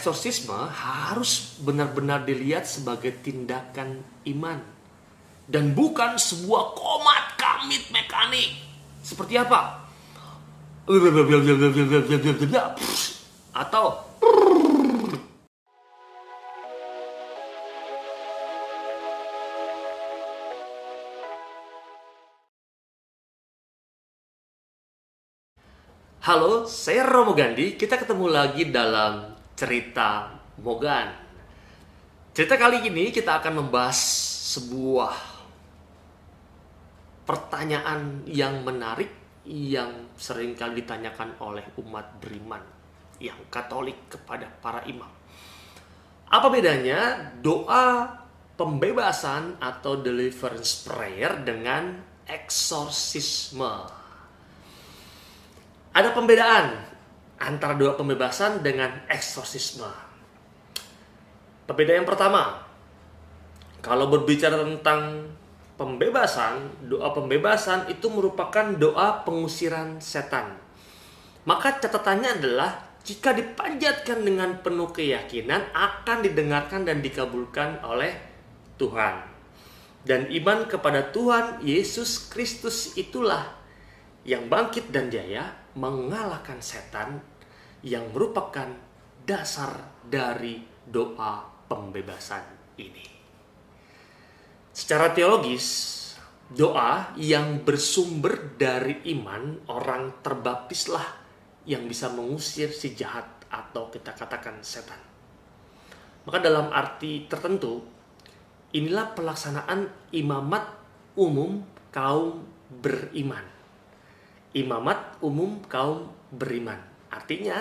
Eksorsisme harus benar-benar dilihat sebagai tindakan iman dan bukan sebuah komat kamit mekanik. Seperti apa? Atau Halo, saya Romo Gandhi. Kita ketemu lagi dalam cerita Mogan. Cerita kali ini kita akan membahas sebuah pertanyaan yang menarik yang sering kali ditanyakan oleh umat beriman yang Katolik kepada para imam. Apa bedanya doa pembebasan atau deliverance prayer dengan eksorsisme? Ada pembedaan antara doa pembebasan dengan eksorsisme. Perbedaan yang pertama, kalau berbicara tentang pembebasan, doa pembebasan itu merupakan doa pengusiran setan. Maka catatannya adalah jika dipanjatkan dengan penuh keyakinan akan didengarkan dan dikabulkan oleh Tuhan. Dan iman kepada Tuhan Yesus Kristus itulah yang bangkit dan jaya mengalahkan setan yang merupakan dasar dari doa pembebasan ini. Secara teologis, doa yang bersumber dari iman orang terbaptislah yang bisa mengusir si jahat atau kita katakan setan. Maka dalam arti tertentu, inilah pelaksanaan imamat umum kaum beriman imamat umum kaum beriman. Artinya,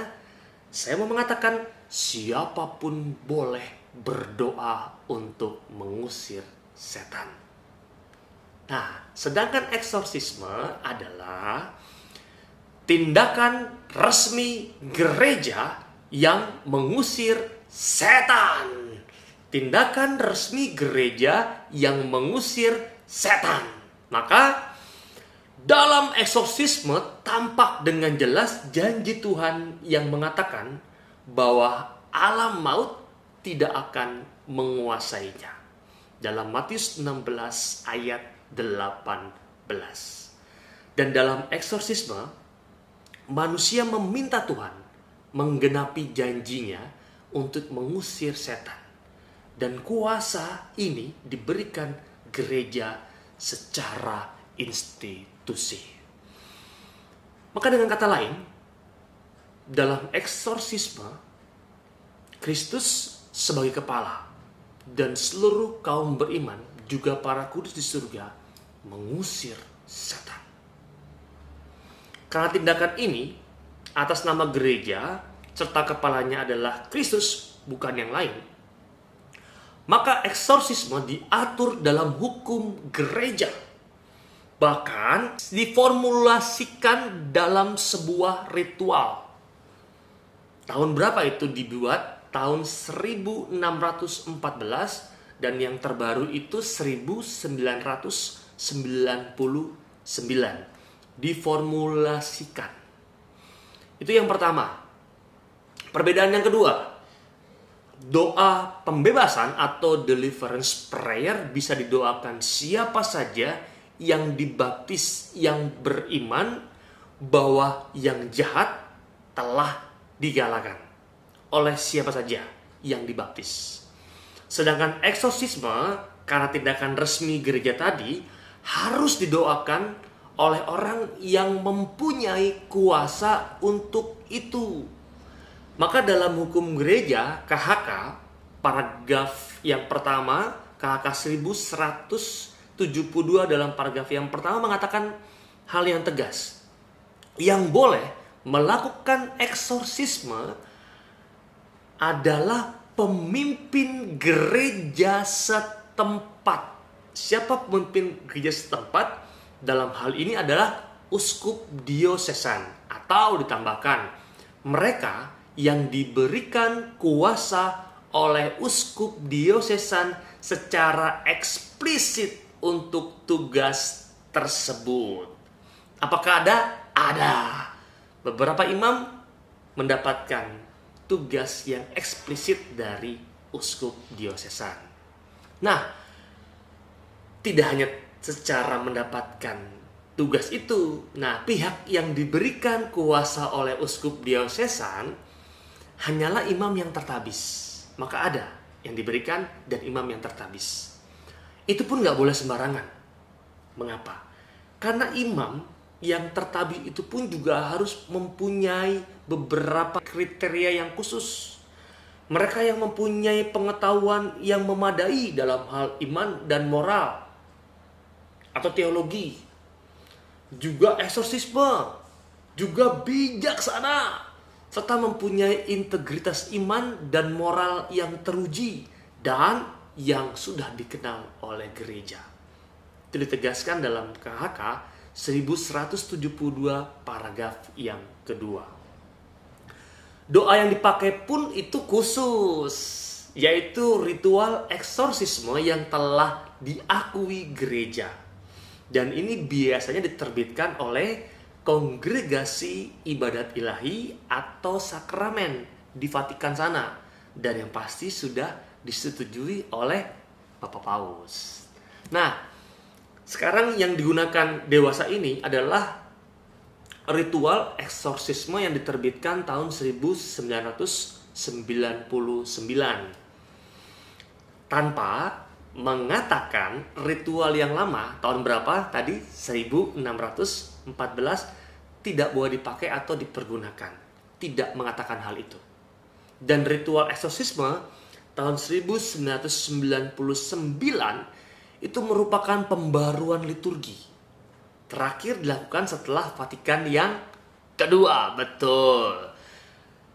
saya mau mengatakan siapa pun boleh berdoa untuk mengusir setan. Nah, sedangkan eksorsisme adalah tindakan resmi gereja yang mengusir setan. Tindakan resmi gereja yang mengusir setan. Maka dalam eksorsisme tampak dengan jelas janji Tuhan yang mengatakan bahwa alam maut tidak akan menguasainya. Dalam Matius 16 ayat 18. Dan dalam eksorsisme, manusia meminta Tuhan menggenapi janjinya untuk mengusir setan. Dan kuasa ini diberikan gereja secara institusi. Maka dengan kata lain, dalam eksorsisme, Kristus sebagai kepala dan seluruh kaum beriman juga para kudus di surga mengusir setan. Karena tindakan ini atas nama gereja serta kepalanya adalah Kristus bukan yang lain. Maka eksorsisme diatur dalam hukum gereja bahkan diformulasikan dalam sebuah ritual. Tahun berapa itu dibuat? Tahun 1614 dan yang terbaru itu 1999 diformulasikan. Itu yang pertama. Perbedaan yang kedua, doa pembebasan atau deliverance prayer bisa didoakan siapa saja yang dibaptis yang beriman bahwa yang jahat telah digalakkan oleh siapa saja yang dibaptis. Sedangkan eksorsisme karena tindakan resmi gereja tadi harus didoakan oleh orang yang mempunyai kuasa untuk itu. Maka dalam hukum gereja KHK paragraf yang pertama KHK 1100 72 dalam paragraf yang pertama mengatakan hal yang tegas. Yang boleh melakukan eksorsisme adalah pemimpin gereja setempat. Siapa pemimpin gereja setempat? Dalam hal ini adalah uskup diosesan atau ditambahkan mereka yang diberikan kuasa oleh uskup diosesan secara eksplisit untuk tugas tersebut. Apakah ada? Ada. Beberapa imam mendapatkan tugas yang eksplisit dari uskup diosesan. Nah, tidak hanya secara mendapatkan tugas itu, nah pihak yang diberikan kuasa oleh uskup diosesan hanyalah imam yang tertabis. Maka ada yang diberikan dan imam yang tertabis. Itu pun nggak boleh sembarangan. Mengapa? Karena imam yang tertabis itu pun juga harus mempunyai beberapa kriteria yang khusus. Mereka yang mempunyai pengetahuan yang memadai dalam hal iman dan moral atau teologi, juga eksorsisme, juga bijaksana, serta mempunyai integritas iman dan moral yang teruji dan yang sudah dikenal oleh gereja. Itu ditegaskan dalam KHK 1172 paragraf yang kedua. Doa yang dipakai pun itu khusus, yaitu ritual eksorsisme yang telah diakui gereja. Dan ini biasanya diterbitkan oleh kongregasi ibadat ilahi atau sakramen di Vatikan sana. Dan yang pasti sudah disetujui oleh Bapak Paus. Nah, sekarang yang digunakan dewasa ini adalah ritual eksorsisme yang diterbitkan tahun 1999 tanpa mengatakan ritual yang lama tahun berapa? Tadi 1614 tidak boleh dipakai atau dipergunakan. Tidak mengatakan hal itu dan ritual eksorsisme tahun 1999 itu merupakan pembaruan liturgi. Terakhir dilakukan setelah Vatikan yang kedua, betul.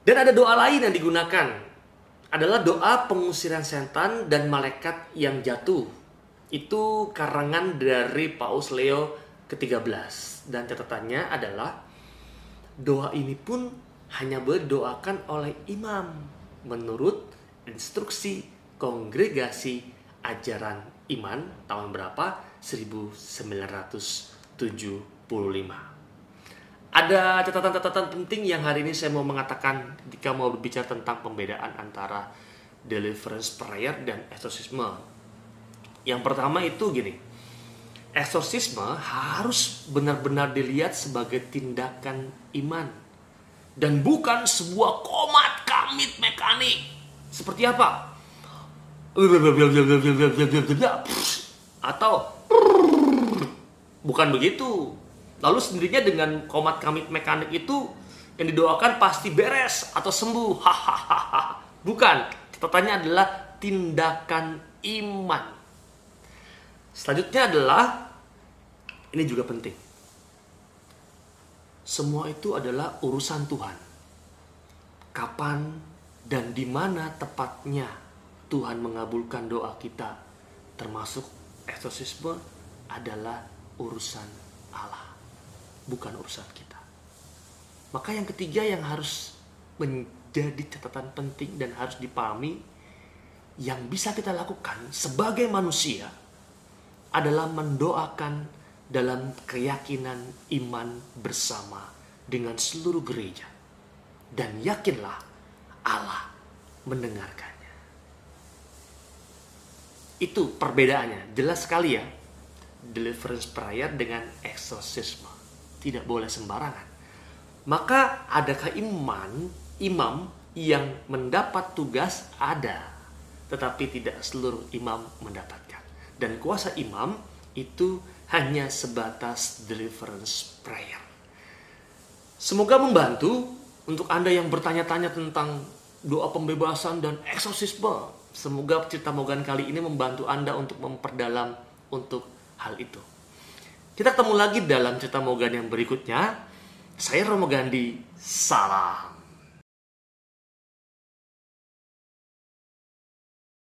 Dan ada doa lain yang digunakan. Adalah doa pengusiran setan dan malaikat yang jatuh. Itu karangan dari Paus Leo ke-13. Dan catatannya adalah doa ini pun hanya boleh didoakan oleh imam menurut instruksi kongregasi ajaran iman tahun berapa? 1975. Ada catatan-catatan penting yang hari ini saya mau mengatakan jika mau berbicara tentang pembedaan antara deliverance prayer dan eksorsisme. Yang pertama itu gini, eksorsisme harus benar-benar dilihat sebagai tindakan iman dan bukan sebuah komat kamit mekanik. Seperti apa? atau bukan begitu. Lalu sendirinya dengan komat kamit mekanik itu yang didoakan pasti beres atau sembuh. Hahaha. Bukan. Catatannya adalah tindakan iman. Selanjutnya adalah ini juga penting. Semua itu adalah urusan Tuhan. Kapan dan di mana tepatnya Tuhan mengabulkan doa kita termasuk eksorsisme adalah urusan Allah bukan urusan kita maka yang ketiga yang harus menjadi catatan penting dan harus dipahami yang bisa kita lakukan sebagai manusia adalah mendoakan dalam keyakinan iman bersama dengan seluruh gereja dan yakinlah Allah mendengarkan itu perbedaannya. Jelas sekali ya. Deliverance prayer dengan eksorsisme. Tidak boleh sembarangan. Maka adakah iman, imam yang mendapat tugas ada. Tetapi tidak seluruh imam mendapatkan. Dan kuasa imam itu hanya sebatas deliverance prayer. Semoga membantu untuk Anda yang bertanya-tanya tentang doa pembebasan dan eksorsisme Semoga cerita Mogan kali ini membantu Anda untuk memperdalam untuk hal itu. Kita ketemu lagi dalam cerita Mogan yang berikutnya. Saya Romo Gandhi, salam.